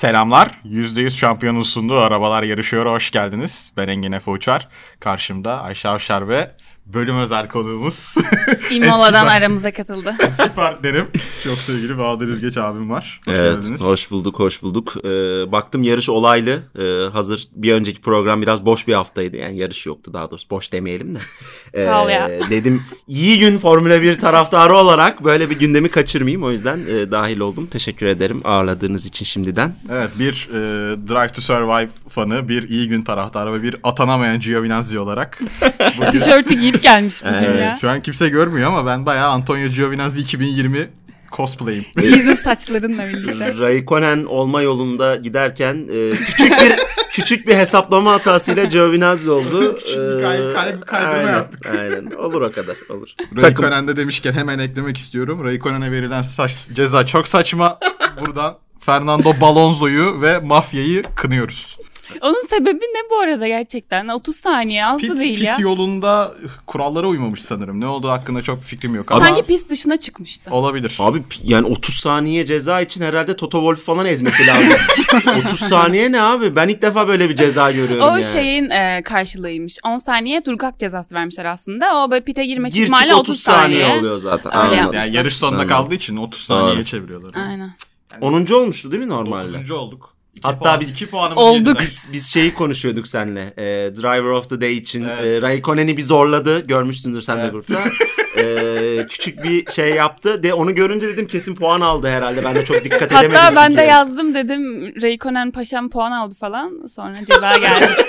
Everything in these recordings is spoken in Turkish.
Selamlar. %100 şampiyonun sunduğu Arabalar Yarışıyor. Hoş geldiniz. Ben Engin Efe Uçar. Karşımda Ayşe Avşar ve bölüm özel konuğumuz. İmola'dan aramıza katıldı. Eski partnerim. Çok sevgili Bahadır İzgeç abim var. Hoş evet, geldiniz. hoş bulduk, hoş bulduk. Ee, baktım yarış olaylı. Ee, hazır bir önceki program biraz boş bir haftaydı. Yani yarış yoktu daha doğrusu. Boş demeyelim de. Ee, Sağ ol ya. Dedim iyi gün Formula 1 taraftarı olarak böyle bir gündemi kaçırmayayım. O yüzden e, dahil oldum. Teşekkür ederim ağırladığınız için şimdiden. Evet bir e, Drive to Survive fanı, bir iyi gün taraftarı ve bir atanamayan Giovinazzi olarak. Tişörtü giyip gelmiş bugün Evet, ya. şu an kimse görmüyor ama ben bayağı Antonio Giovinazzi 2020 cosplay'im. Jesus saçlarınla birlikte. Raikkonen olma yolunda giderken e, küçük bir küçük bir hesaplama hatasıyla Giovinazzi oldu. Küçük bir kay- kay- kaydırma aynen, yaptık. Aynen. Olur o kadar. Olur. Raikkonen'de demişken hemen eklemek istiyorum. Raikkonen'e verilen saç, ceza çok saçma. Buradan Fernando Balonzo'yu ve mafyayı kınıyoruz. Onun sebebi ne bu arada gerçekten? 30 saniye az Pit, da değil pit ya. yolunda kurallara uymamış sanırım. Ne olduğu hakkında çok fikrim yok ama Sanki pist dışına çıkmıştı. olabilir. Abi yani 30 saniye ceza için herhalde Toto Wolff falan ezmesi lazım. 30 saniye ne abi? Ben ilk defa böyle bir ceza görüyorum O yani. şeyin e, karşılığıymış. 10 saniye durgak cezası vermişler aslında. O böyle pite girme Gir çık çıkmalı 30, 30 saniye. oluyor zaten. Öyle yapmışlar. Yani yarış sonunda Anladım. kaldığı için 30 saniyeye çeviriyorlar. Aynen. 10. olmuştu değil mi normalde? 9. olduk. İki Hatta puan, biz- iki puanımızı Olduk. Biz biz şeyi konuşuyorduk seninle. Ee, Driver of the Day için Evet. e, Raikkonen'i bir zorladı. Görmüşsündür sen de Evet. grupta. Ee, küçük bir şey yaptı. De onu görünce dedim kesin puan aldı herhalde. Ben de çok dikkat edemedim. Hatta ben de yazdım dedim Raikkonen paşam puan aldı falan. Sonra ceza geldi.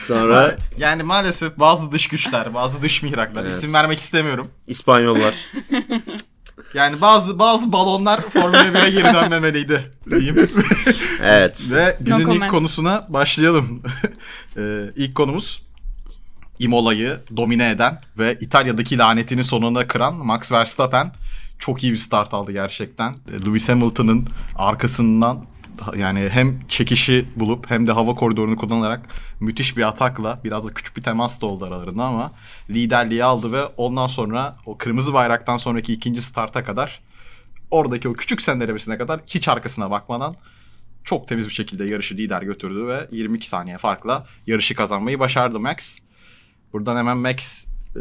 Sonra Yani maalesef bazı dış güçler, bazı dış mihraklar Evet. isim vermek istemiyorum. İspanyollar. Yani bazı bazı balonlar Formula 1'e geri dönmemeliydi diyeyim. Evet. Ve günün ilk comment. konusuna başlayalım. ee, ilk konumuz Imola'yı domine eden ve İtalya'daki lanetini sonunda kıran Max Verstappen çok iyi bir start aldı gerçekten. Ee, Lewis Hamilton'ın arkasından yani hem çekişi bulup hem de hava koridorunu kullanarak müthiş bir atakla biraz da küçük bir temas da oldu aralarında ama liderliği aldı ve ondan sonra o kırmızı bayraktan sonraki ikinci starta kadar oradaki o küçük sendelemesine kadar hiç arkasına bakmadan çok temiz bir şekilde yarışı lider götürdü ve 22 saniye farkla yarışı kazanmayı başardı Max. Buradan hemen Max e,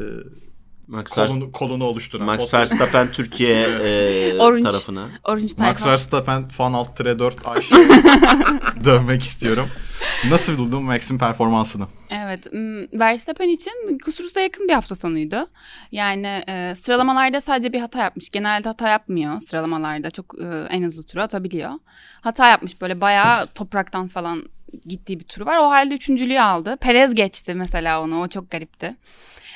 Max, Verstappen, kolunu, kolunu oluşturan. Max Verstappen Türkiye e, Orange. tarafına. Orange Max. Verstappen fan alt tire 4 Ayşe dövmek istiyorum. Nasıl buldun Max'in performansını? Evet, Verstappen için kusursuz'a yakın bir hafta sonuydu. Yani e, sıralamalarda sadece bir hata yapmış. Genelde hata yapmıyor sıralamalarda. Çok e, en hızlı turu atabiliyor. Hata yapmış böyle bayağı topraktan falan gittiği bir turu var. O halde üçüncülüğü aldı. Perez geçti mesela onu. O çok garipti.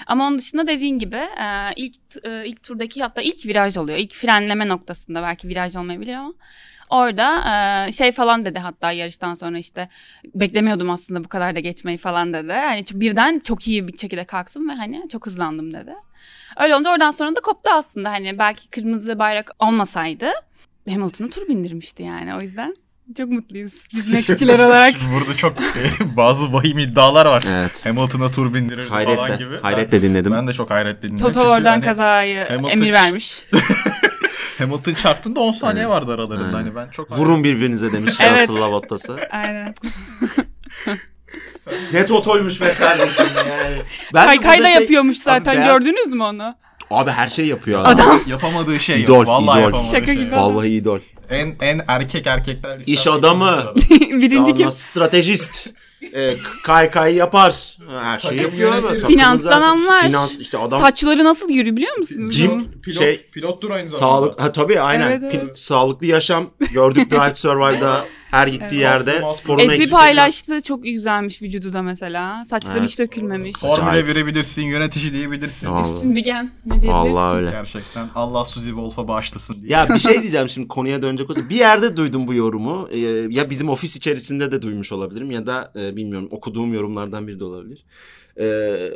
Ama onun dışında dediğin gibi e, ilk e, ilk turdaki hatta ilk viraj oluyor. İlk frenleme noktasında belki viraj olmayabilir ama orada e, şey falan dedi hatta yarıştan sonra işte beklemiyordum aslında bu kadar da geçmeyi falan dedi. Çok- birden çok iyi bir şekilde kalktım ve hani çok hızlandım dedi. Öyle olunca oradan sonra da koptu aslında hani belki kırmızı bayrak olmasaydı Hamilton'ı tur bindirmişti yani o yüzden. Çok mutluyuz biz Max'çiler olarak. Şimdi burada çok e, bazı vahim iddialar var. Evet. Hamilton'a tur bindirir falan Hayretle. gibi. Hayretle dinledim. Ben de çok hayret dinledim. Toto oradan hani kazayı Hamilton- emir vermiş. Hamilton çarptığında 10 saniye vardı aralarında. Hani ben çok Vurun birbirinize demiş Evet. Russell'la Bottas'ı. Aynen. Ne totoymuş be kardeşim yani. Ben Kaykay da şey- yapıyormuş zaten Abi ben- gördünüz mü onu? Abi her şey yapıyor adam. Adam yapamadığı şey İdol, yok. Vallahi idol. yapamadığı Şaka şey gibi. yok. Vallahi idol. En en erkek erkekler İş adamı. birinci kim? Stratejist. E, kay kay yapar. Her şeyi yapıyor. Takımın Finanstan anlar. Finans işte adam Saçları nasıl yürü biliyor musun? Jim Pilot, şey pilottur aynı zamanda. sağlık ha tabii aynen. Evet, Pil- evet. sağlıklı yaşam gördük Drive Survive'da her gittiği Evet. yerde Masum, sporunu Esi eksik paylaştı çok güzelmiş vücudu da mesela. Saçları Evet. hiç dökülmemiş. Formula Acayip. bilebilirsin, yönetici diyebilirsin. Vallahi. Üstün bigen ne diyebiliriz Vallahi ki? öyle. Gerçekten Allah Suzy Wolf'a bağışlasın diye. Ya bir şey diyeceğim şimdi konuya dönecek olursa. Bir yerde duydum bu yorumu. Ee, ya bizim ofis içerisinde de duymuş olabilirim ya da e, bilmiyorum okuduğum yorumlardan biri de olabilir. Ee,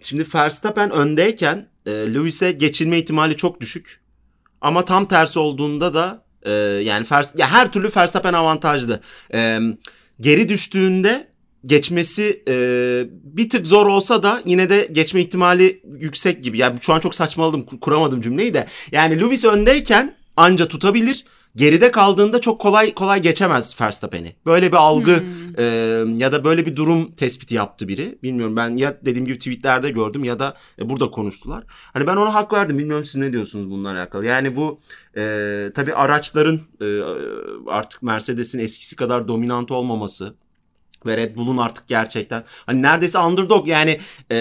şimdi Verstappen öndeyken e, Lewis'e geçilme ihtimali çok düşük. Ama tam tersi olduğunda da e, yani Vers- ya her türlü Verstappen avantajlı. E, geri düştüğünde geçmesi e, bir tık zor olsa da yine de geçme ihtimali yüksek gibi. Yani şu an çok saçmaladım kur- kuramadım cümleyi de. Yani Lewis öndeyken anca tutabilir. Geride kaldığında çok kolay kolay geçemez Verstappen'i. Böyle bir algı e, ya da böyle bir durum tespiti yaptı biri. Bilmiyorum ben ya dediğim gibi tweetlerde gördüm ya da e, burada konuştular. Hani ben ona hak verdim. Bilmiyorum siz ne diyorsunuz bununla alakalı. Yani bu e, tabii araçların e, artık Mercedes'in eskisi kadar dominant olmaması ve Red Bull'un artık gerçekten hani neredeyse underdog yani e,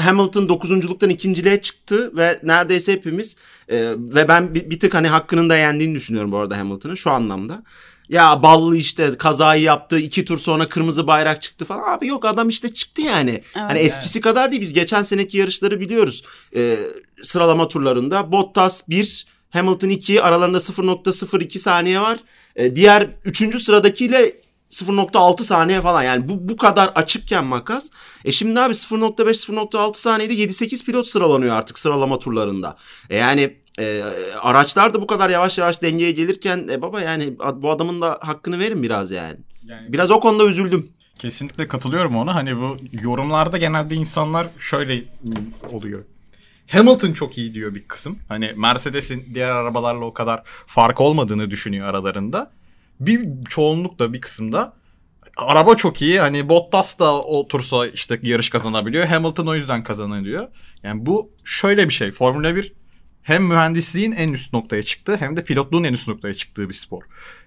Hamilton dokuzunculuktan ikinciliğe çıktı ve neredeyse hepimiz e, ve ben bir, bir tık hani hakkının da yendiğini düşünüyorum bu arada Hamilton'ın şu anlamda. Ya ballı işte kazayı yaptı iki tur sonra kırmızı bayrak çıktı falan. Abi yok adam işte çıktı yani. Evet. Hani eskisi kadar değil biz geçen seneki yarışları biliyoruz. E, sıralama turlarında Bottas 1 Hamilton 2 aralarında 0.02 saniye var. E, diğer 3. sıradakiyle 0.6 saniye falan yani bu bu kadar açıkken makas. E şimdi abi 0.5 0.6 saniyede 7-8 pilot sıralanıyor artık sıralama turlarında. E yani e, araçlar da bu kadar yavaş yavaş dengeye gelirken e baba yani bu adamın da hakkını verin biraz yani. Yani Biraz o konuda üzüldüm. Kesinlikle katılıyorum ona. Hani bu yorumlarda genelde insanlar şöyle oluyor. Hamilton çok iyi diyor bir kısım. Hani Mercedes'in diğer arabalarla o kadar fark olmadığını düşünüyor aralarında. Bir çoğunlukla bir kısımda araba çok iyi. Hani Bottas da otursa işte yarış kazanabiliyor. Hamilton o yüzden kazanıyor. Yani bu şöyle bir şey. Formula 1 hem mühendisliğin en üst noktaya çıktı hem de pilotluğun en üst noktaya çıktığı bir spor.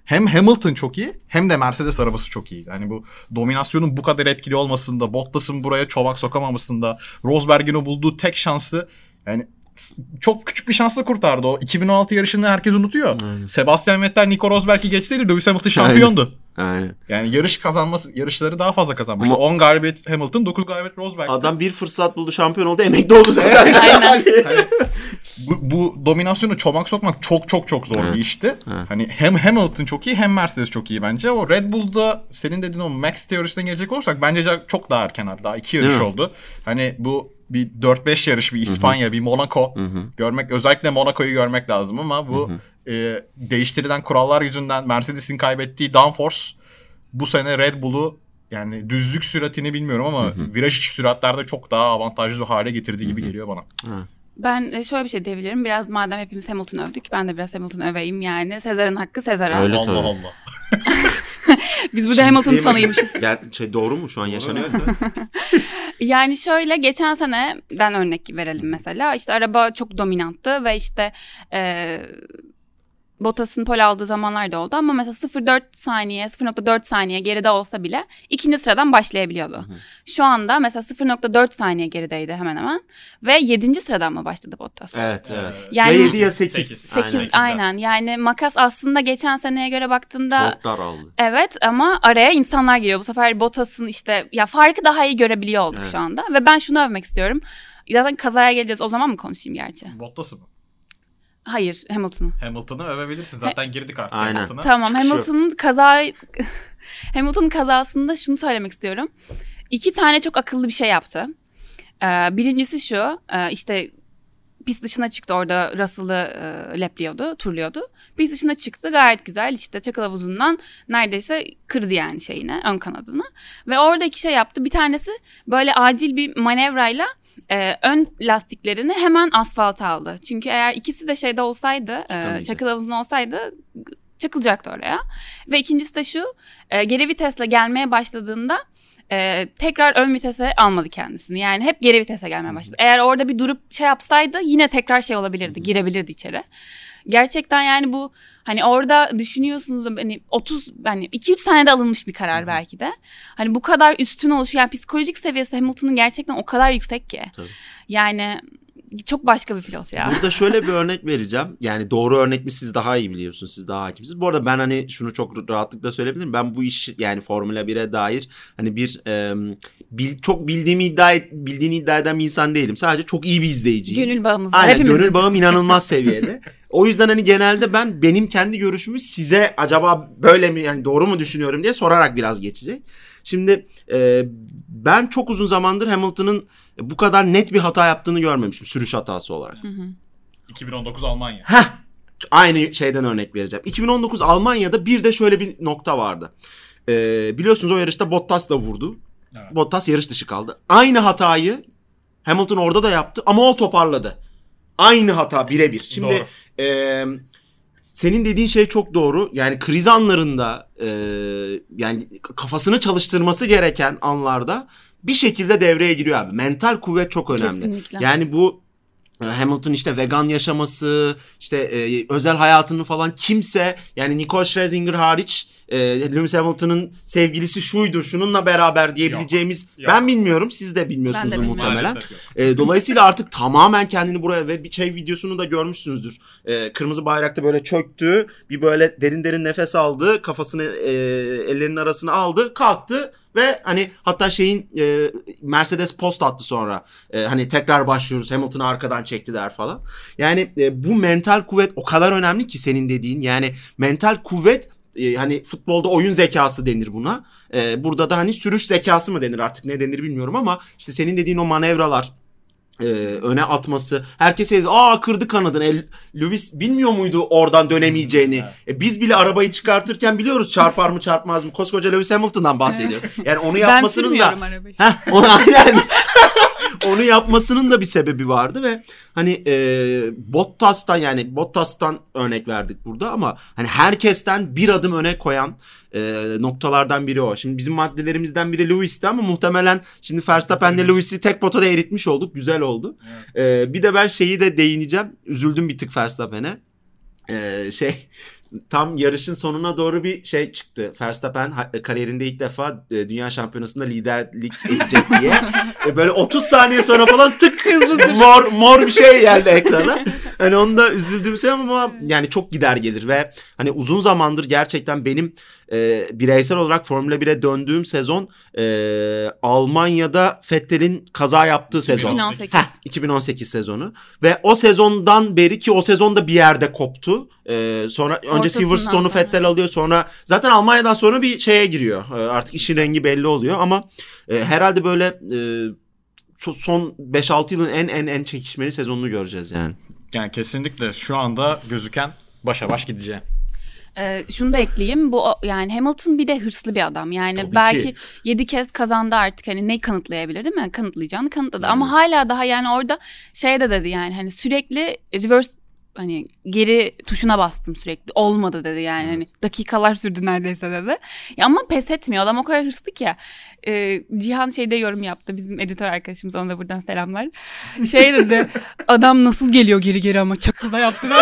Hem Hamilton çok iyi hem de Mercedes arabası çok iyi. Yani bu dominasyonun bu kadar etkili olmasında, Bottas'ın buraya çomak sokamamasında, Rosberg'in o bulduğu tek şansı yani çok küçük bir şansla kurtardı o. 2016 yarışını herkes unutuyor. Aynen. Sebastian Vettel Nico Rosberg'i geçseydi Lewis Hamilton şampiyondu. Aynen. Yani yarış kazanması, yarışları daha fazla kazanmıştı. Ama- 10 galibiyet Hamilton, 9 galibiyet Rosberg. Adam bir fırsat buldu şampiyon oldu emekli oldu zaten. Aynen. Hani bu, bu dominasyonu çomak sokmak çok çok çok zor Evet. bir işti. Evet. Hani hem Hamilton çok iyi hem Mercedes çok iyi bence. O Red Bull'da senin dediğin o Max teorisine gelecek olursak bence çok daha erken abi. Daha iki yarış oldu. Hani bu bir 4-5 yarış bir İspanya bir Monaco Hı hı. görmek özellikle Monaco'yu görmek lazım ama bu e, değiştirilen kurallar yüzünden Mercedes'in kaybettiği downforce bu sene Red Bull'u yani düzlük süratini bilmiyorum ama viraj içi süratlerde çok daha avantajlı hale getirdiği gibi geliyor bana. Ben e, şöyle bir şey diyebilirim. Biraz madem hepimiz Hamilton'ı övdük ben de biraz Hamilton'ı öveyim yani. Sezar'ın hakkı Sezar'a. Öyle Allah. Allah. Biz burada Hamilton fanıymışız. Ger- şey doğru mu şu an yaşanıyor? Yani şöyle geçen seneden örnek verelim mesela. İşte araba çok dominanttı ve işte e, Bottas'ın pol aldığı zamanlar da oldu ama mesela 0.4 saniye, 0.4 saniye geride olsa bile ikinci sıradan başlayabiliyordu. Şu anda mesela 0.4 saniye gerideydi hemen hemen ve yedinci sıradan mı başladı Bottas? evet evet. Yani- ya 7 ya 8. Sekiz. 8 Aynen. aynen. Yani makas aslında geçen seneye göre baktığında Çok daraldı. Evet ama araya insanlar giriyor. Bu sefer Bottas'ın işte ya farkı daha iyi görebiliyor olduk Evet. şu anda. Ve ben şunu övmek istiyorum. Zaten kazaya geleceğiz. O zaman mı konuşayım gerçi? Bottas'ı mı? Hayır Hamilton'ı. Hamilton'ı övebilirsin. Zaten girdik artık Aynen. Hamilton'a. Tamam. Hamilton'ın kaza Hamilton'ın kazasında şunu söylemek istiyorum. İki tane çok akıllı bir şey yaptı. Ee, birincisi şu e, işte pist dışına çıktı orada Russell'ı e, lepliyordu, turluyordu. Pist dışına çıktı gayet güzel işte çakıl havuzundan neredeyse kırdı yani şeyine ön kanadını. Ve orada iki şey yaptı. Bir tanesi böyle acil bir manevrayla e, ön lastiklerini hemen asfalta aldı. Çünkü eğer ikisi de şeyde olsaydı, e, çakıl havuzunda olsaydı çakılacaktı oraya. Ve ikincisi de şu, e, geri vitesle gelmeye başladığında e, tekrar ön vitese almadı kendisini. Yani hep geri vitese gelmeye başladı. Eğer orada bir durup şey yapsaydı yine tekrar şey olabilirdi, girebilirdi içeri. Gerçekten yani bu hani orada düşünüyorsunuz hani 30 hani 2-3 saniyede alınmış bir karar belki de. Hani bu kadar üstün oluşu yani psikolojik seviyesi Hamilton'ın gerçekten o kadar yüksek ki. Tabii. Yani çok başka bir pilot ya. Burada şöyle bir örnek vereceğim. Yani doğru örnek mi siz daha iyi biliyorsunuz. Siz daha hakimsiniz. Bu arada ben hani şunu çok rahatlıkla söyleyebilirim. Ben bu iş yani Formula 1'e dair hani bir e, bil, çok bildiğimi iddia et, bildiğini iddia eden bir insan değilim. Sadece çok iyi bir izleyiciyim. Gönül bağımız var Aynen hepimizin. gönül bağım inanılmaz seviyede. O yüzden hani genelde ben benim kendi görüşümü size acaba böyle mi yani doğru mu düşünüyorum diye sorarak biraz geçecek. Şimdi e, ben çok uzun zamandır Hamilton'ın bu kadar net bir hata yaptığını görmemişim sürüş hatası olarak. 2019 Almanya. Heh. Aynı şeyden örnek vereceğim. 2019 Almanya'da bir de şöyle bir nokta vardı. Ee, biliyorsunuz o yarışta Bottas da vurdu. Evet. Bottas yarış dışı kaldı. Aynı hatayı Hamilton orada da yaptı ama o toparladı. Aynı hata birebir. Şimdi Doğru. e, senin dediğin şey çok doğru. Yani kriz anlarında e, yani kafasını çalıştırması gereken anlarda bir şekilde devreye giriyor abi. Mental kuvvet çok önemli. Kesinlikle. Yani bu e, Hamilton işte vegan yaşaması, işte e, özel hayatını falan kimse yani Nicole Scherzinger hariç e, Lewis Hamilton'ın sevgilisi şuydu, şununla beraber diyebileceğimiz Yok. ben bilmiyorum, siz de bilmiyorsunuz Ben de muhtemelen. Yok. E, dolayısıyla artık tamamen kendini buraya ve bir şey videosunu da görmüşsünüzdür. E, kırmızı bayrakta böyle çöktü, bir böyle derin derin nefes aldı, kafasını e, ellerinin arasına aldı, kalktı ve hani hatta şeyin e, Mercedes post attı sonra. E, hani tekrar başlıyoruz Hamilton'ı arkadan çektiler falan. Yani e, bu mental kuvvet o kadar önemli ki senin dediğin. Yani mental kuvvet e, hani futbolda oyun zekası denir buna. E, burada da hani sürüş zekası mı denir artık ne denir bilmiyorum ama işte senin dediğin o manevralar e, öne atması. Herkes dedi aa kırdı kanadını. E, Lewis bilmiyor muydu oradan dönemeyeceğini? E, biz bile arabayı çıkartırken biliyoruz çarpar mı çarpmaz mı. Koskoca Lewis Hamilton'dan bahsediyoruz. Yani onu ben yapmasının da sürmüyorum arabayı. Heh, onu aynen. onu yapmasının da bir sebebi vardı ve hani e, Bottas'tan yani Bottas'tan örnek verdik burada ama hani herkesten bir adım öne koyan e, noktalardan biri o. Şimdi bizim maddelerimizden biri Lewis'ti ama muhtemelen şimdi Verstappen'le Lewis'i tek potada eritmiş olduk. Güzel oldu. E, bir de ben şeyi de değineceğim. Üzüldüm bir tık Verstappen'e. E, şey tam yarışın sonuna doğru bir şey çıktı. Verstappen kariyerinde ilk defa e, dünya şampiyonasında liderlik edecek diye. E, böyle 30 saniye sonra falan tık mor mor bir şey geldi ekrana. Hani onda üzüldüğüm şey ama yani çok gider gelir ve hani uzun zamandır gerçekten benim e, bireysel olarak Formula 1'e döndüğüm sezon e, Almanya'da Vettel'in kaza yaptığı sezon. 2018. Heh, 2018 sezonu. Ve o sezondan beri ki o sezon da bir yerde koptu. Ee, sonra önce Ortasından Silverstone'u sonra. Vettel alıyor. Sonra zaten Almanya'dan sonra bir şeye giriyor. Ee, artık işin rengi belli oluyor ama e, herhalde böyle e, so- son 5-6 yılın en en en çekişmeli sezonunu göreceğiz yani. Yani kesinlikle şu anda gözüken başa baş gideceği. Ee, şunu da ekleyeyim. Bu yani Hamilton bir de hırslı bir adam. Yani Tabii belki ki. 7 kez kazandı artık hani ne kanıtlayabilir değil mi? Kanıtlayacağını kanıtladı. Ama hala daha yani orada şey de dedi yani hani sürekli reverse hani geri tuşuna bastım sürekli. Olmadı dedi yani hani dakikalar sürdü neredeyse dedi. Ya ama pes etmiyor. Adam o kadar hırslı ki. Ee, Cihan şeyde yorum yaptı. Bizim editör arkadaşımız ona da buradan selamlar. Şey dedi. adam nasıl geliyor geri geri ama çakılda yaptı.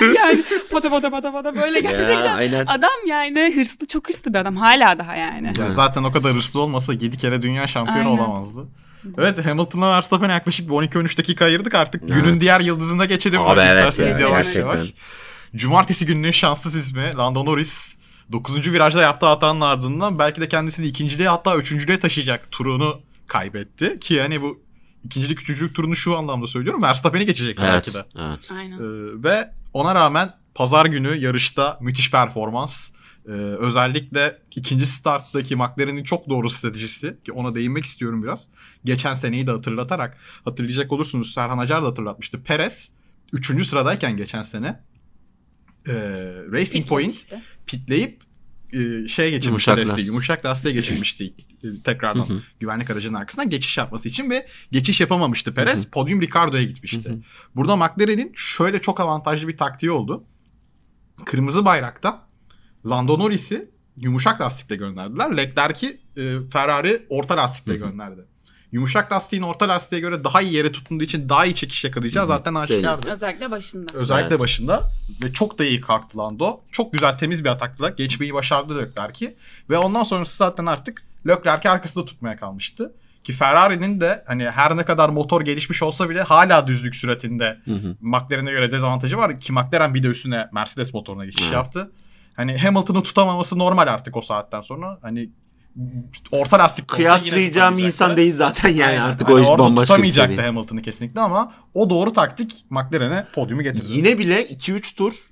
böyle. yani pata pata pata pata böyle gerçekten. aynen. Adam yani hırslı çok hırslı bir adam hala daha yani. Ya Evet. zaten o kadar hırslı olmasa 7 kere dünya şampiyonu Aynen. olamazdı. Evet Hamilton'la Verstappen'e yaklaşık bir 12-13 dakika ayırdık artık. Evet. Günün diğer yıldızına geçelim. Abi evet İsterseniz ya, yavaş gerçekten. yavaş. Cumartesi gününün şanssız ismi Lando Norris. 9. virajda yaptığı hatanın ardından belki de kendisini ikinciliğe hatta üçüncülüğe taşıyacak turunu kaybetti. Ki yani bu ikincilik üçüncülük turunu şu anlamda söylüyorum. Verstappen'i geçecek belki Evet. de. evet. Aynen. Ee, ve ona rağmen pazar günü yarışta müthiş performans. Ee, özellikle ikinci starttaki McLaren'in çok doğru stratejisi ki ona değinmek istiyorum biraz. Geçen seneyi de hatırlatarak hatırlayacak olursunuz Serhan Acar da hatırlatmıştı. Perez 3. sıradayken geçen sene e, Racing Point pitleyip e, şeye geçirmişti Yumuşak lastiği. lastik. Yumuşak lastiğe geçirmişti e, tekrardan Hı hı. güvenlik aracının arkasından geçiş yapması için ve geçiş yapamamıştı Perez. Hı hı. Podyum Ricardo'ya gitmişti. Hı hı. Burada McLaren'in şöyle çok avantajlı bir taktiği oldu. Kırmızı bayrakta Lando Norris'i yumuşak lastikle gönderdiler. Leclerc'i e, Ferrari orta lastikle gönderdi. Yumuşak lastiğin orta lastiğe göre daha iyi yere tutunduğu için daha iyi çekiş yakalayacağı zaten aşikardı. Özellikle başında. Özellikle Evet. başında ve çok da iyi kalktı Lando. Çok güzel temiz bir atakla geçmeyi başardı Leclerc'i ve ondan sonrası zaten artık Leclerc'i arkasında tutmaya kalmıştı. Ki Ferrari'nin de hani her ne kadar motor gelişmiş olsa bile hala düzlük süratinde Hı hı. McLaren'e göre dezavantajı var ki McLaren bir de üstüne Mercedes motoruna geçiş yaptı. Hani Hamilton'ı tutamaması normal artık o saatten sonra. Hani orta lastik Kıyaslayacağım bir insan değil zaten yani Aynen. artık Hani o iş orada bambaşka bir tutamayacaktı seviye. Hamilton'ı kesinlikle ama o doğru taktik McLaren'e podyumu getirdi. Yine bile 2-3 tur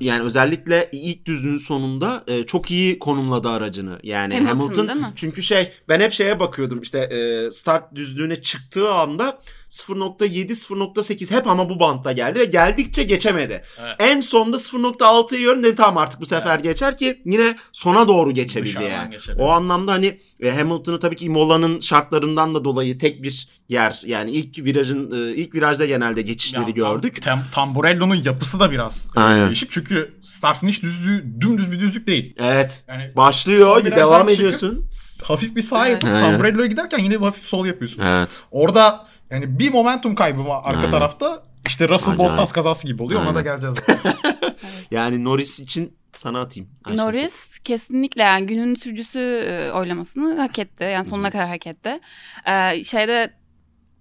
yani özellikle ilk düzlüğün sonunda e, çok iyi konumladı aracını. Yani Hamilton, Hamilton, değil mi? çünkü şey ben hep şeye bakıyordum işte e, start düzlüğüne çıktığı anda 0.7 0.8 hep ama bu bantta geldi ve geldikçe geçemedi. Evet. En sonda 0.6'yı yiyorum dedi tamam artık bu sefer geçer ki yine sona doğru geçebildi Dışarıdan yani. geçebildi. O anlamda hani e, Hamilton'ı tabii ki Imola'nın şartlarından da dolayı tek bir yer yani ilk virajın e, ilk virajda genelde geçişleri Ya, tam- gördük. Tam, Tamburello'nun yapısı da biraz e, Aynen. değişik. Çünkü start finish düzlüğü dümdüz bir düzlük değil. Evet. Yani Başlıyor, devam çıkıp ediyorsun. hafif bir sağ yapıp. Tamburello'ya giderken yine bir hafif sol yapıyorsun. Evet. Orada yani bir momentum kaybı var arka Aynen. tarafta. İşte Russell Acayip. Bottas kazası gibi oluyor. Ona da Aynen. geleceğiz. Yani Norris için sana atayım. Ayşe. Norris kesinlikle yani günün sürücüsü e, oylamasını hak etti. Yani sonuna kadar hak etti. Ee, şeyde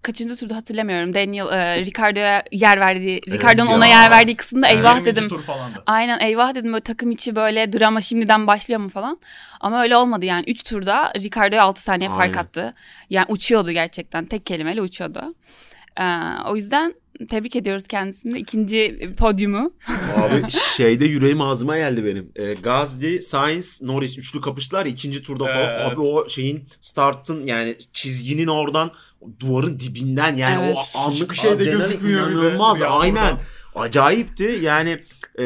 kaçıncı turda hatırlamıyorum. Daniel e, Ricardo'ya yer verdiği, Ricardo'nun ya. ona yer verdiği kısımda eyvah 20. dedim. tur falandı. Aynen eyvah dedim böyle takım içi böyle drama şimdiden başlıyor mu falan. Ama öyle olmadı yani 3 turda Ricardo'ya 6 saniye fark Aynen. attı. Yani uçuyordu gerçekten tek kelimeyle uçuyordu. Ee, o yüzden tebrik ediyoruz kendisini ikinci podyumu. Abi şeyde yüreğim ağzıma geldi benim. E, Gazli, Sainz, Norris üçlü kapıştılar ikinci turda falan. Evet. Abi o şeyin startın yani çizginin oradan duvarın dibinden yani Evet. o anlık Hiçbir şey de gözükmüyor inanılmaz. Aynen. Acayipti. Yani e,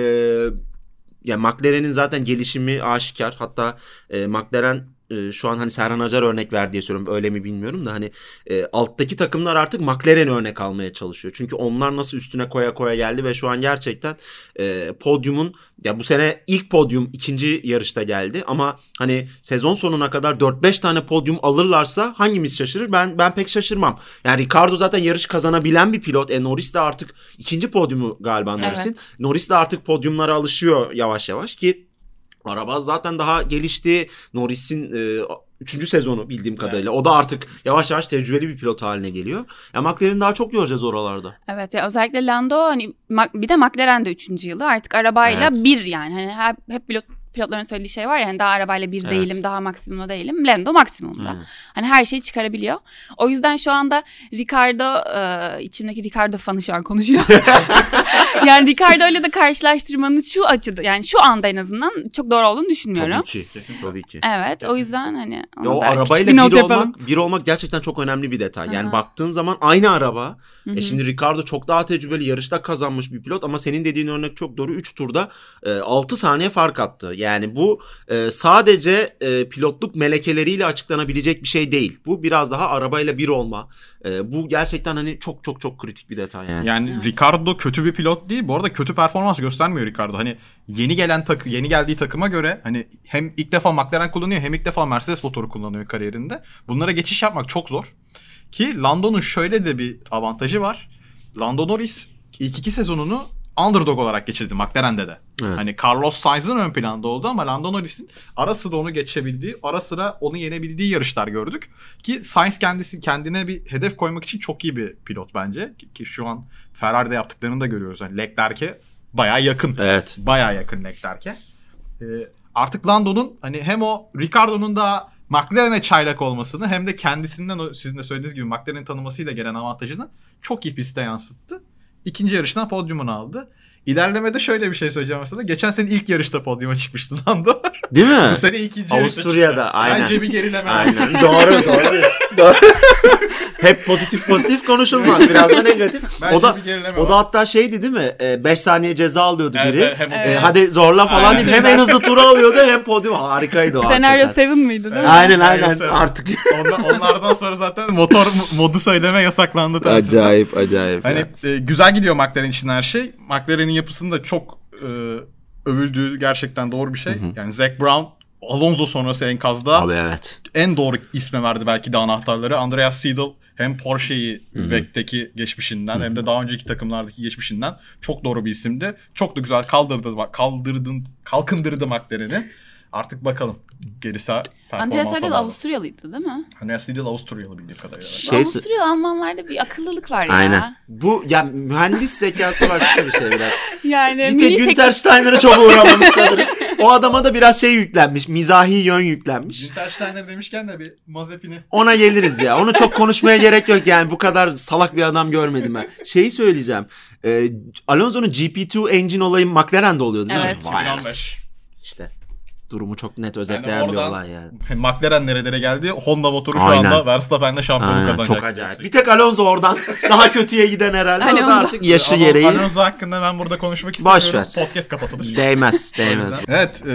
ya McLaren'in zaten gelişimi aşikar. Hatta e, McLaren e, şu an hani Serhan Acar örnek ver diye söylüyorum. Öyle mi bilmiyorum da hani e, alttaki takımlar artık McLaren'i örnek almaya çalışıyor. Çünkü onlar nasıl üstüne koya koya geldi ve şu an gerçekten e, podyumun ya bu sene ilk podyum ikinci yarışta geldi ama hani sezon sonuna kadar 4-5 tane podyum alırlarsa hangimiz şaşırır? Ben ben pek şaşırmam. Yani Ricardo zaten yarış kazanabilen bir pilot. E Norris de artık ikinci podyumu galiba Norris'in. Evet. Norris de artık podyumlara alışıyor yavaş yavaş ki araba zaten daha gelişti. Norris'in e, üçüncü sezonu bildiğim kadarıyla. O da artık yavaş yavaş tecrübeli bir pilot haline geliyor. Ya McLaren'i daha çok göreceğiz oralarda. Evet ya özellikle Lando hani bir de McLaren de 3. yılı artık arabayla Evet. bir yani hani her, hep pilot pilotların söylediği şey var ya hani daha arabayla bir Evet. değilim daha maksimumda değilim Lando maksimumda. Aynen. Hani her şeyi çıkarabiliyor. O yüzden şu anda Ricardo e, içimdeki Ricardo fanı şu an konuşuyor. yani Ricardo ile de karşılaştırmanın şu açıda yani şu anda en azından çok doğru olduğunu düşünmüyorum. Tabii ki. Kesin. Tabii ki. Evet o Kesin. yüzden hani Ya o arabayla bir bir yapalım. olmak, bir olmak gerçekten çok önemli bir detay. Yani Aha. baktığın zaman aynı araba. E şimdi Ricardo çok daha tecrübeli yarışta kazanmış bir pilot ama senin dediğin örnek çok doğru. 3 turda e, 6 saniye fark attı. Yani bu e, sadece e, pilotluk melekeleriyle açıklanabilecek bir şey değil. Bu biraz daha arabayla bir olma. E, bu gerçekten hani çok çok çok kritik bir detay yani. Yani Evet. Ricardo kötü bir pilot değil. Bu arada kötü performans göstermiyor Ricardo. Hani yeni gelen takı yeni geldiği takıma göre hani hem ilk defa McLaren kullanıyor hem ilk defa Mercedes motoru kullanıyor kariyerinde. Bunlara geçiş yapmak çok zor. Ki Lando'nun şöyle de bir avantajı var. Lando Norris ilk iki sezonunu underdog olarak geçirdi McLaren'de de. Evet. Hani Carlos Sainz'ın ön planda oldu ama Lando Norris'in ara sıra onu geçebildiği, ara sıra onu yenebildiği yarışlar gördük. Ki Sainz kendisi kendine bir hedef koymak için çok iyi bir pilot bence. Ki- şu an Ferrari'de yaptıklarını da görüyoruz. Yani Leclerc'e bayağı yakın. Evet. Bayağı yakın Leclerc'e. Ee, artık Lando'nun hani hem o Ricardo'nun da McLaren'e çaylak olmasını hem de kendisinden o sizin de söylediğiniz gibi McLaren'in tanımasıyla gelen avantajını çok iyi piste yansıttı. İkinci yarıştan podyumunu aldı. İlerlemede şöyle bir şey söyleyeceğim mesela. Geçen sene ilk yarışta podyuma çıkmıştı Lando. Değil mi? Bu sene ikinci yarışta Avusturya'da, aynen. Bence bir gerileme. Aynen. doğru doğru. doğru. Hep pozitif pozitif konuşulmaz. Biraz da negatif. Bence o da bir gerileme o da var. hatta şeydi değil mi? 5 saniye ceza alıyordu Evet, biri. evet, hem- Evet. E, hadi zorla falan Aynen. deyip hem en hızlı turu alıyordu hem podyum. Harikaydı o Senaryo hakikaten. 7 mıydı değil mi? Aynen Senaryo aynen artık. Ondan- onlardan sonra zaten motor modu söyleme yasaklandı acayip acayip. Hani ya. e, güzel gidiyor McLaren için her şey. McLaren'in yapısının da çok e, övüldüğü gerçekten doğru bir şey. Yani Zac Brown Alonso sonrası enkazda Abi evet. en doğru isme verdi belki de anahtarları. Andreas Seidel hem Porsche'yi WEC'teki geçmişinden hem de daha önceki takımlardaki geçmişinden çok doğru bir isimdi. Çok da güzel kaldırdı, kaldırdın, kalkındırdı McLaren'i. Artık bakalım gerisi Andreas performansa Seidel. Avusturyalıydı değil mi? Andreas Seidel Avusturyalı bildiğim kadarıyla. Şey- Avusturyalı Almanlarda bir akıllılık var ya. Aynen. Bu ya mühendis zekası başka bir şey biraz. Yani Bir tek tek- Günter Steiner'a çok uğramamışlardır. O adama da biraz şey yüklenmiş. Mizahi yön yüklenmiş. Günter Steiner demişken de bir Mazepin'i Ona geliriz ya. Onu çok konuşmaya gerek yok yani. Bu kadar salak bir adam görmedim ben. Şeyi söyleyeceğim. Ee, Alonso'nun GP2 engine olayı McLaren'de oluyor değil mi? Evet. 2015. anasını. İşte. Durumu çok net özetleyen bir oradan- olay yani. McLaren nerelere geldi? Honda motoru şu Aynen. anda Verstappen'le şampiyonluk Aynen, kazanacak. çok acayip. Bir tek Alonso oradan daha kötüye giden herhalde. O da Alonso. artık yaşı Alonso- gereği Alonso hakkında ben burada konuşmak Boş istemiyorum. ver. Podcast kapatılır. değmez. Değmez. Evet, e,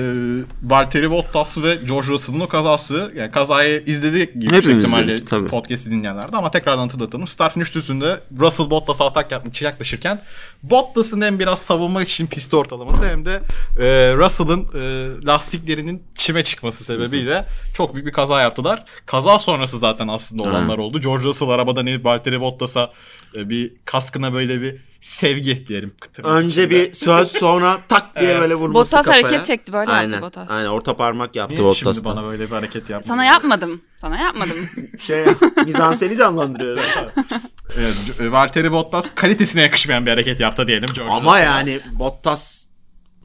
Valtteri Bottas ve George Russell'ın o kazası, yani kazayı izledik gibi yüksek Hepimiz ihtimalle izledik, tabii. podcast'i dinleyenlerde ama tekrardan hatırlatalım. Start finish düzünde Russell Bottas'a atak yapmak için yaklaşırken Bottas'ın hem biraz savunmak için pist ortalaması hem de e, Russell'ın e, lastiklerinin çime çıkması sebebiyle çok büyük bir kaza yaptılar. Kaza sonrası zaten aslında olanlar oldu. George Russell arabadan inip Valtteri Bottas'a e, bir kaskına böyle bir sevgi diyelim. Önce içinde. bir söz sonra tak diye Evet. böyle vurması Bottas kafaya. hareket çekti böyle Aynen. yaptı Bottas. Aynen orta parmak yaptı Niye şimdi Bottas'tan. bana böyle bir hareket yaptın? Sana yapmadım. Sana yapmadım. Şey mizanseni canlandırıyor. Evet, Valtteri Bottas kalitesine yakışmayan bir hareket yaptı diyelim. George Ama Russell'a. yani Bottas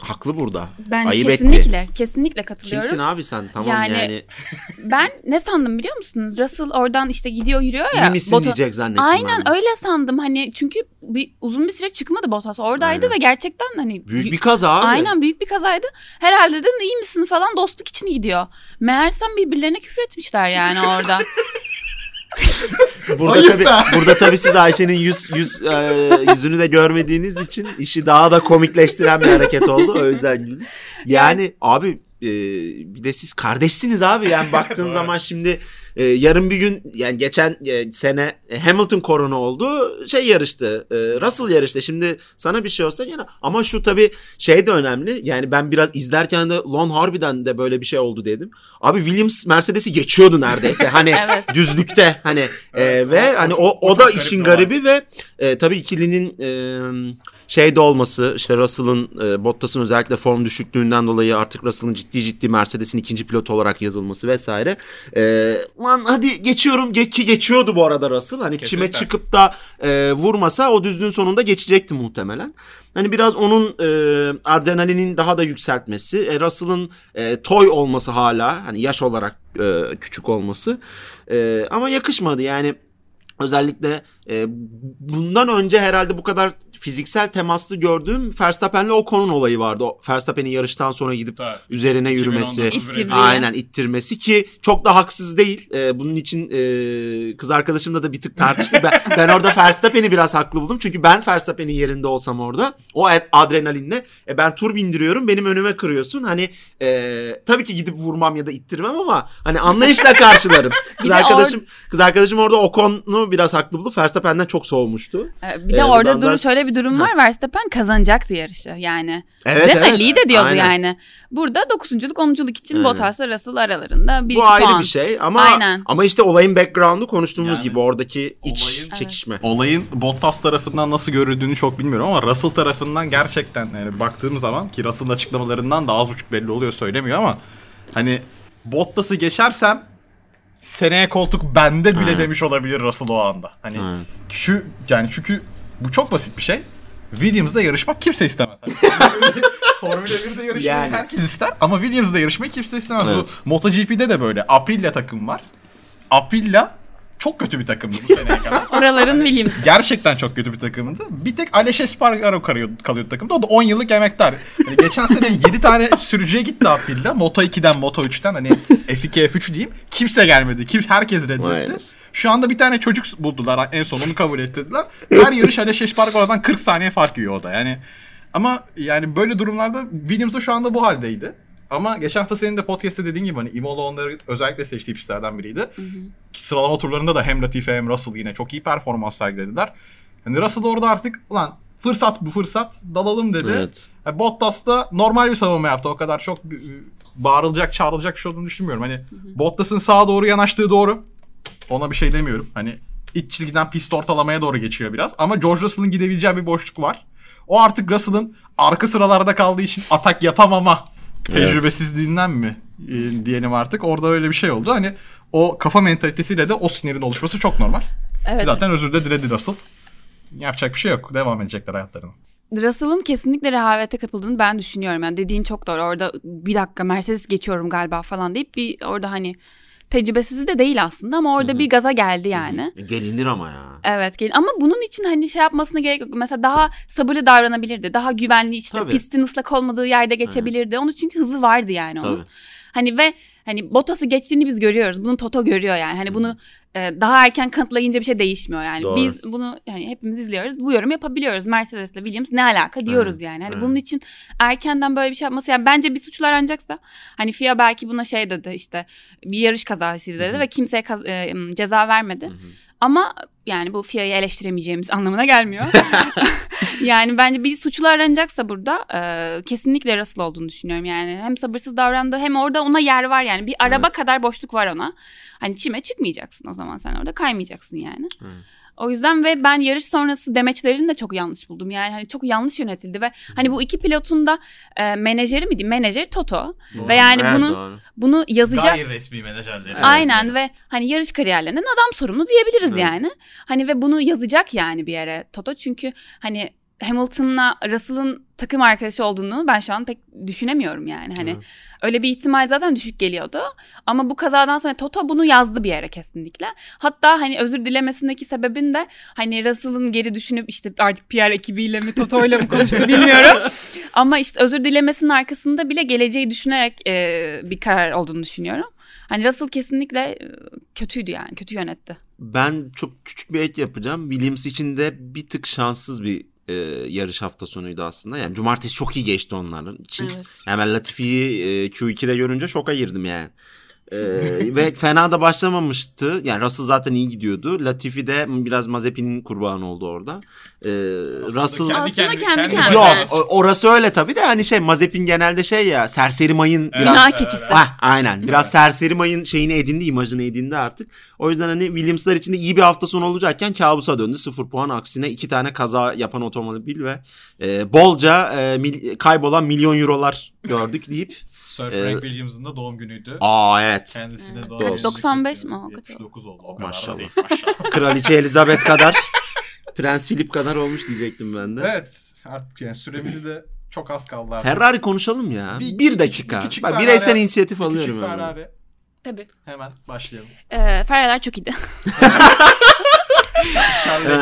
haklı burada. Ben Ayıp kesinlikle, etti. kesinlikle katılıyorum. Kimsin abi sen? Tamam yani. Yani- Ben ne sandım biliyor musunuz? Russell oradan işte gidiyor yürüyor ya. İyi misin Bottas- diyecek zannettim. Aynen ben. öyle sandım hani çünkü bir uzun bir süre çıkmadı Bottas oradaydı Aynen. ve gerçekten hani Büyük bir kaza abi. Aynen büyük bir kazaydı. Herhalde dedim iyi misin falan dostluk için gidiyor. Meğersem birbirlerine küfür etmişler yani orada. Burada be. burada tabii siz Ayşe'nin yüz yüz e, yüzünü de görmediğiniz için işi daha da komikleştiren bir hareket oldu. O yüzden. Yani abi e, bir de siz kardeşsiniz abi. Yani baktığın zaman şimdi e, yarın bir gün yani geçen e, sene Hamilton korona oldu. Şey yarıştı. e, Russell yarıştı. Şimdi sana bir şey olsa gene ama şu tabii şey de önemli. Yani ben biraz izlerken de Lon harbiden de böyle bir şey oldu dedim. Abi Williams Mercedes'i geçiyordu neredeyse. Hani Evet. düzlükte hani e, Evet, ve o- hani o o o da işin garibi ve e, tabii ikilinin e, şeyde olması işte Russell'ın e, Bottas'ın özellikle form düşüklüğünden dolayı artık Russell'ın ciddi ciddi Mercedes'in ikinci pilotu olarak yazılması vesaire. E, lan hadi geçiyorum Ge- ki geçiyordu bu arada Russell. Hani çime Kesinlikle. çıkıp da e, vurmasa o düzlüğün sonunda geçecekti muhtemelen. Hani biraz onun e, adrenalinin daha da yükseltmesi, e, Russell'ın e, toy olması hala hani yaş olarak e, küçük olması e, ama yakışmadı yani özellikle e, bundan önce herhalde bu kadar fiziksel temaslı gördüğüm Verstappen'le Ocon'un olayı vardı. O Verstappen'in yarıştan sonra gidip Tabii. üzerine yürümesi. 2019 İttirdi. Brezilya. Aynen ittirmesi ki çok da haksız değil. Ee, bunun için e, kız arkadaşımla da bir tık tartıştık. Ben, ben orada Verstappen'i biraz haklı buldum. Çünkü ben Verstappen'in yerinde olsam orada o ad- adrenalinle e, ben tur bindiriyorum benim önüme kırıyorsun. Hani e, tabii ki gidip vurmam ya da ittirmem ama hani anlayışla karşılarım. kız arkadaşım kız arkadaşım orada Ocon'u biraz haklı bulup Verstappen'den çok soğumuştu. Ee, Bir Ee, de orada buradan durum şöyle bir durum var. Verstappen kazanacaktı yarışı yani. Evet, Değil mi? evet. Lead ediyordu Aynen. yani. Burada dokuzunculuk, onunculuk için Aynen. Bottas'la Russell aralarında bir Bu iki ayrı puan. bir şey ama Aynen. ama işte olayın background'u konuştuğumuz Yani gibi oradaki iç olayın- Evet. çekişme. Olayın Bottas tarafından nasıl görüldüğünü çok bilmiyorum ama Russell tarafından gerçekten yani baktığım zaman ki Russell'ın açıklamalarından da az buçuk belli oluyor söylemiyor ama hani Bottas'ı geçersem seneye koltuk bende bile Aynen. demiş olabilir Russell o anda. Hani Aynen. şu yani çünkü bu çok basit bir şey. Williams'da yarışmak kimse istemez. Hani Formula 1'de yarışmayı Yani. herkes ister ama Williams'da yarışmayı kimse istemez. Evet. Bu MotoGP'de de böyle. Aprilia takım var. Aprilia çok kötü bir takımdı bu seneye kadar. Oraların Williams. Gerçekten çok kötü bir takımdı. Bir tek Alex Espargaro kalıyordu, kalıyordu takımda. O da 10 yıllık emektar. Hani geçen sene 7 tane sürücüye gitti April'de. Moto 2'den Moto 3'ten hani F2 F3 diyeyim. Kimse gelmedi. Kim, herkes reddetti. Şu anda bir tane çocuk buldular. En son onu kabul ettirdiler. Her yarış Alex Espargaro'dan 40 saniye fark yiyor o da. Yani ama yani böyle durumlarda Williams da şu anda bu haldeydi. Ama geçen hafta senin de podcast'te dediğin gibi hani Imola onları özellikle seçtiği pistlerden biriydi. Sıralama turlarında da hem Latifi hem Russell yine çok iyi performans sergilediler. Hani Russell orada artık ulan fırsat bu fırsat dalalım dedi. Evet. E, Bottas da normal bir savunma yaptı. O kadar çok e, bağırılacak, çağrılacak bir şey olduğunu düşünmüyorum. Hani Bottas'ın sağa doğru yanaştığı doğru. Ona bir şey demiyorum. Hani iç çizgiden pist ortalamaya doğru geçiyor biraz. Ama George Russell'ın gidebileceği bir boşluk var. O artık Russell'ın arka sıralarda kaldığı için atak yapamama tecrübesizliğinden mi e, diyelim artık. Orada öyle bir şey oldu. Hani o kafa mentalitesiyle de o sinirin oluşması çok normal. Evet. Zaten özür de diledi Russell. Yapacak bir şey yok. Devam edecekler hayatlarına. Russell'ın kesinlikle rehavete kapıldığını ben düşünüyorum. Yani dediğin çok doğru. Orada bir dakika Mercedes geçiyorum galiba falan deyip bir orada hani tecrübesiz de değil aslında ama orada bir gaza geldi yani. Gelinir ama ya. Evet gelin ama bunun için hani şey yapmasına gerek yok. Mesela daha sabırlı davranabilirdi. Daha güvenli işte Tabii. pistin ıslak olmadığı yerde geçebilirdi. Onun çünkü hızı vardı yani onun. Tabii. Hani ve hani Bottas'ı geçtiğini biz görüyoruz. Bunu Toto görüyor yani. Hani bunu e, daha erken kanıtlayınca bir şey değişmiyor yani. Doğru. Biz bunu yani hepimiz izliyoruz. Bu yorum yapabiliyoruz. Mercedes'le Williams ne alaka diyoruz yani. Hani evet. bunun için erkenden böyle bir şey yapması yani bence bir suçlu aranacaksa hani FIA belki buna şey dedi işte bir yarış kazasıydı dedi ve kimseye kaz- e, ceza vermedi. Ama yani bu FIA'yı eleştiremeyeceğimiz anlamına gelmiyor. yani bence bir suçlu aranacaksa burada e, kesinlikle Russell olduğunu düşünüyorum. Yani hem sabırsız davrandı hem orada ona yer var yani. Bir araba Evet. kadar boşluk var ona. Hani çime çıkmayacaksın o zaman sen orada kaymayacaksın yani. Evet. O yüzden ve ben yarış sonrası demeçlerini de çok yanlış buldum. Yani hani çok yanlış yönetildi ve hani bu iki pilotun da e, menajeri mi diyeyim? Menajeri Toto. Ve yani Evet, bunu doğru. bunu yazacak Gayri resmi menajerleri. Evet. Aynen ve hani yarış kariyerlerinden adam sorumlu diyebiliriz Evet. yani. Hani ve bunu yazacak yani bir yere Toto çünkü hani Hamilton'la Russell'ın takım arkadaşı olduğunu ben şu an pek düşünemiyorum yani. Hani Evet. öyle bir ihtimal zaten düşük geliyordu. Ama bu kazadan sonra Toto bunu yazdı bir yere kesinlikle. Hatta hani özür dilemesindeki sebebin de hani Russell'ın geri düşünüp işte artık PR ekibiyle mi Toto'yla mı konuştu bilmiyorum. Ama işte özür dilemesinin arkasında bile geleceği düşünerek e, bir karar olduğunu düşünüyorum. Hani Russell kesinlikle e, kötüydü yani. Kötü yönetti. Ben çok küçük bir ek yapacağım. Williams için de bir tık şanssız bir e, yarış hafta sonuydu aslında. Yani cumartesi çok iyi geçti onların için. Evet. Hemen Latifi'yi e, Q2'de görünce şoka girdim yani. E, ve fena da başlamamıştı. Yani Russell zaten iyi gidiyordu. Latifi de biraz Mazepin'in kurbanı oldu orada. E, Russell... kendi Aslında kendi- kendi kendi kendine. Yok orası öyle tabii de hani şey Mazepin genelde şey ya serseri mayın Evet, biraz evet, keçisi. evet. Aynen. Biraz serseri mayın şeyini edindi, imajını edindi artık. O yüzden hani Williams'lar için de iyi bir hafta sonu olacakken kabusa döndü. Sıfır puan aksine iki tane kaza yapan otomobil ve e, bolca e, mil- kaybolan milyon eurolar gördük deyip. Sir Ee, Frank Williams'ın da doğum günüydü. Aa evet. Kendisine Evet. doğum günü 95 kutluyorum. mi? O kadar. 79 oldu. O kadar Maşallah. değil. Maşallah. Kraliçe Elizabeth kadar. Prens Philip kadar olmuş diyecektim ben de. evet. Artık yani süremizi de çok az kaldı artık. Ferrari konuşalım ya. Bir- Bir, dakika. bir küçük Bak, Ferrari- bireysel inisiyatif Bir alıyorum. Küçük. Ferrari. Tabii. Hemen başlayalım. Ee, Ferrari'ler çok iyiydi.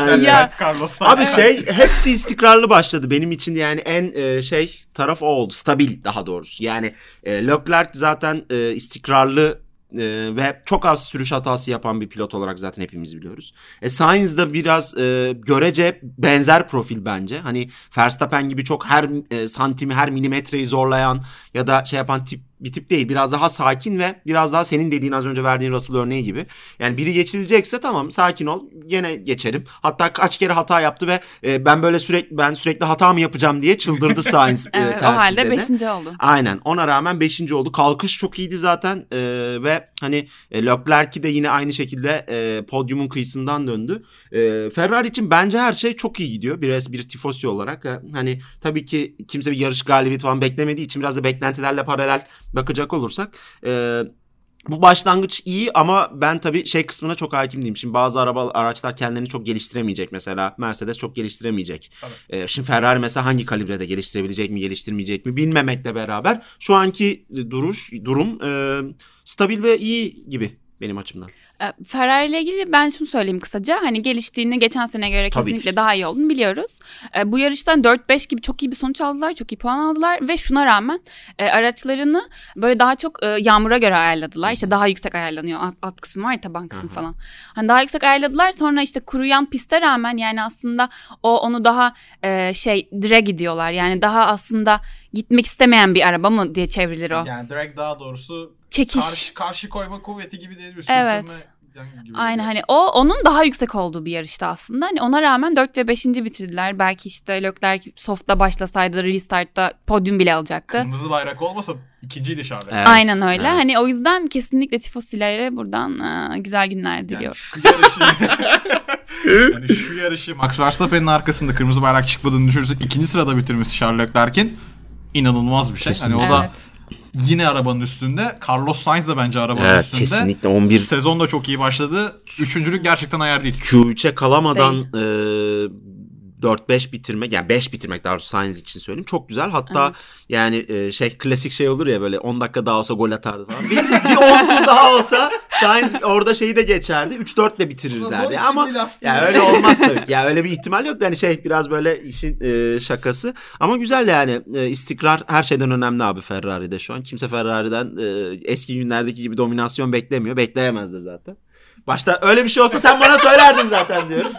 Leclerc, Carlos Sainz. Abi şey hepsi istikrarlı başladı. Benim için yani en e, şey taraf o oldu. Stabil daha doğrusu. Yani e, Leclerc zaten e, istikrarlı e, ve çok az sürüş hatası yapan bir pilot olarak zaten hepimiz biliyoruz. E, Sainz da biraz e, görece benzer profil bence. Hani Verstappen gibi çok her e, santimi her milimetreyi zorlayan ya da şey yapan tip bir tip değil. Biraz daha sakin ve biraz daha senin dediğin az önce verdiğin Russell örneği gibi. Yani biri geçilecekse tamam sakin ol. Gene geçerim. Hatta kaç kere hata yaptı ve e, ben böyle sürekli ben sürekli hata mı yapacağım diye çıldırdı Sainz e, Evet, o halde telsizde de. 5. oldu. Aynen ona rağmen 5. oldu. Kalkış çok iyiydi zaten e, ve hani e, Leclerc'i de yine aynı şekilde e, podyumun kıyısından döndü. E, Ferrari için bence her şey çok iyi gidiyor. Biraz bir tifosi olarak. E, hani tabii ki kimse bir yarış galibiyeti falan beklemediği için biraz da beklentilerle paralel bakacak olursak e, bu başlangıç iyi ama ben tabii şey kısmına çok hakim değilim. Şimdi bazı araba araçlar kendilerini çok geliştiremeyecek mesela. Mercedes çok geliştiremeyecek. Ee, şimdi Ferrari mesela hangi kalibrede geliştirebilecek mi, geliştirmeyecek mi bilmemekle beraber şu anki duruş durum e, stabil ve iyi gibi benim açımdan. Ee, Ferrari ile ilgili ben şunu söyleyeyim kısaca. Hani geliştiğini geçen sene göre Tabii kesinlikle ki. daha iyi olduğunu biliyoruz. Ee, bu yarıştan 4-5 gibi çok iyi bir sonuç aldılar. Çok iyi puan aldılar ve şuna rağmen e, araçlarını böyle daha çok e, yağmura göre ayarladılar. İşte daha yüksek ayarlanıyor. Alt, alt kısmı var ya taban kısmı Aha. falan. Hani daha yüksek ayarladılar. Sonra işte kuruyan piste rağmen yani aslında o onu daha e, şey drag gidiyorlar. Yani daha aslında gitmek istemeyen bir araba mı diye çevrilir o. Yani direkt daha doğrusu Çekiş. karşı, karşı koyma kuvveti gibi değil bir Evet. gibi. Aynen hani o onun daha yüksek olduğu bir yarışta aslında. Hani ona rağmen 4 ve 5. bitirdiler. Belki işte Leclerc soft'ta başlasaydı restart'ta podyum bile alacaktı. Kırmızı bayrak olmasa ikinciydi Charles. Evet, Aynen öyle. evet. Hani o yüzden kesinlikle tifosilere buradan e, güzel günler Yani diliyorum. şu yarışı yani şu yarışı Max Verstappen'in arkasında kırmızı bayrak çıkmadığını düşünürsek ikinci sırada bitirmesi Charles Leclerc'in inanılmaz bir şey. Kesinlikle. Hani o da evet. yine arabanın üstünde. Carlos Sainz de bence arabanın Evet üstünde. kesinlikle 11 Sezon da çok iyi başladı. Üçüncülük gerçekten ayar değil. Q3'e kalamadan e, 4-5 bitirmek yani 5 bitirmek daha doğrusu Sainz için söyleyeyim. Çok güzel. Hatta Evet. yani e, şey klasik şey olur ya böyle 10 dakika daha olsa gol atardı falan. Bir, bir 10 tur daha olsa Sainz orada şeyi de geçerdi. 3-4 ile bitirir derdi. Ama ya öyle olmaz tabii. ki. Ya öyle bir ihtimal yok. Yani şey biraz böyle işin e, şakası. Ama güzel yani E, istikrar her şeyden önemli abi Ferrari'de şu an. Kimse Ferrari'den e, eski günlerdeki gibi dominasyon beklemiyor. Bekleyemez de zaten. Başta öyle bir şey olsa sen bana söylerdin zaten diyorum.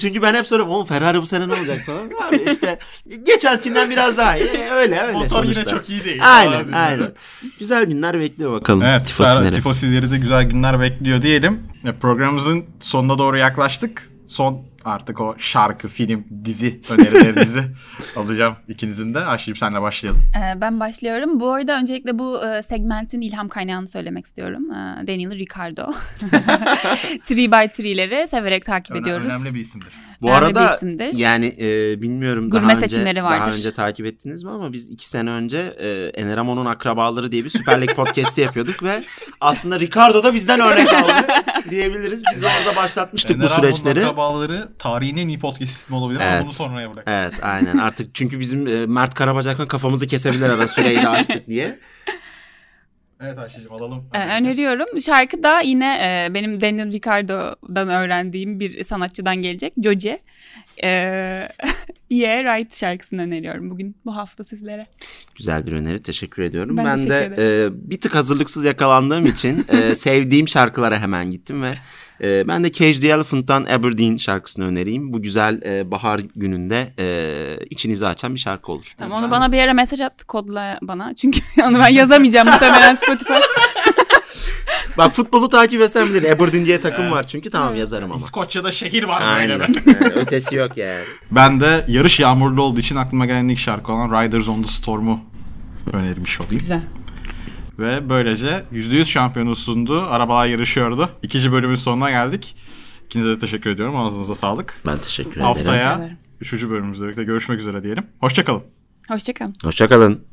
Çünkü ben hep soruyorum oğlum Ferrari bu sene ne olacak falan. Abi işte geçenkinden biraz daha iyi. E, Öyle öyle Motor sonuçta. yine çok iyi değil. Aynen Abi. aynen. Güzel günler bekliyor bakalım. Evet, tifosileri. Ferrari tifosileri de güzel günler bekliyor diyelim. E, Programımızın sonuna doğru yaklaştık. Son artık o şarkı, film, dizi önerilerinizi alacağım ikinizin de. Ayşe'cim senle başlayalım. Ee, ben başlıyorum. Bu arada öncelikle bu e, segmentin ilham kaynağını söylemek istiyorum. Ee, Daniel Ricardo. 3 by 3'leri severek takip Öne- ediyoruz. Önemli bir isimdir. Bu Önemli arada isimdir. yani e, bilmiyorum Gurme daha önce, seçimleri daha vardır. önce takip ettiniz mi ama biz iki sene önce e, Eneramo'nun akrabaları diye bir Süper Lig podcast'i yapıyorduk ve aslında Ricardo da bizden örnek aldı diyebiliriz. Biz orada başlatmıştık bu Eneramo'nun süreçleri. akrabaları tarihin en iyi podcast ismi olabilir ama Evet. bunu sonraya bırak. Evet aynen artık çünkü bizim e, Mert Karabacak'la kafamızı kesebilir ara süreyi de açtık diye. Evet Ayşe'cim alalım. Ee, öneriyorum. Şarkı da yine e, benim Daniel Ricardo'dan öğrendiğim bir sanatçıdan gelecek. Joje. Ee, yeah Right şarkısını öneriyorum bugün bu hafta sizlere. Güzel bir öneri teşekkür ediyorum. Ben Ben, teşekkür de e, bir tık hazırlıksız yakalandığım için e, sevdiğim şarkılara hemen gittim ve e, ben de Cage the Elephant'tan Aberdeen şarkısını önereyim. Bu güzel e, bahar gününde e, içinizi açan bir şarkı olur. Tamam, onu bana bir ara mesaj attı kodla bana. Çünkü onu ben yazamayacağım muhtemelen Spotify. Bak futbolu takip etsem bilir. Aberdeen diye takım Evet. var çünkü tamam yazarım ama. İskoçya'da şehir var Aynen. böyle. Yani ötesi yok yani. Ben de yarış yağmurlu olduğu için aklıma gelen ilk şarkı olan Riders on the Storm'u önermiş olayım. Güzel. Ve böylece %100 şampiyonu sundu. Arabalar yarışıyordu. İkinci bölümün sonuna geldik. İkinize de teşekkür ediyorum. Ağzınıza sağlık. Ben teşekkür ederim. Haftaya ederim. üçüncü bölümümüzde birlikte görüşmek üzere diyelim. Hoşçakalın. Hoşçakalın. Hoşçakalın.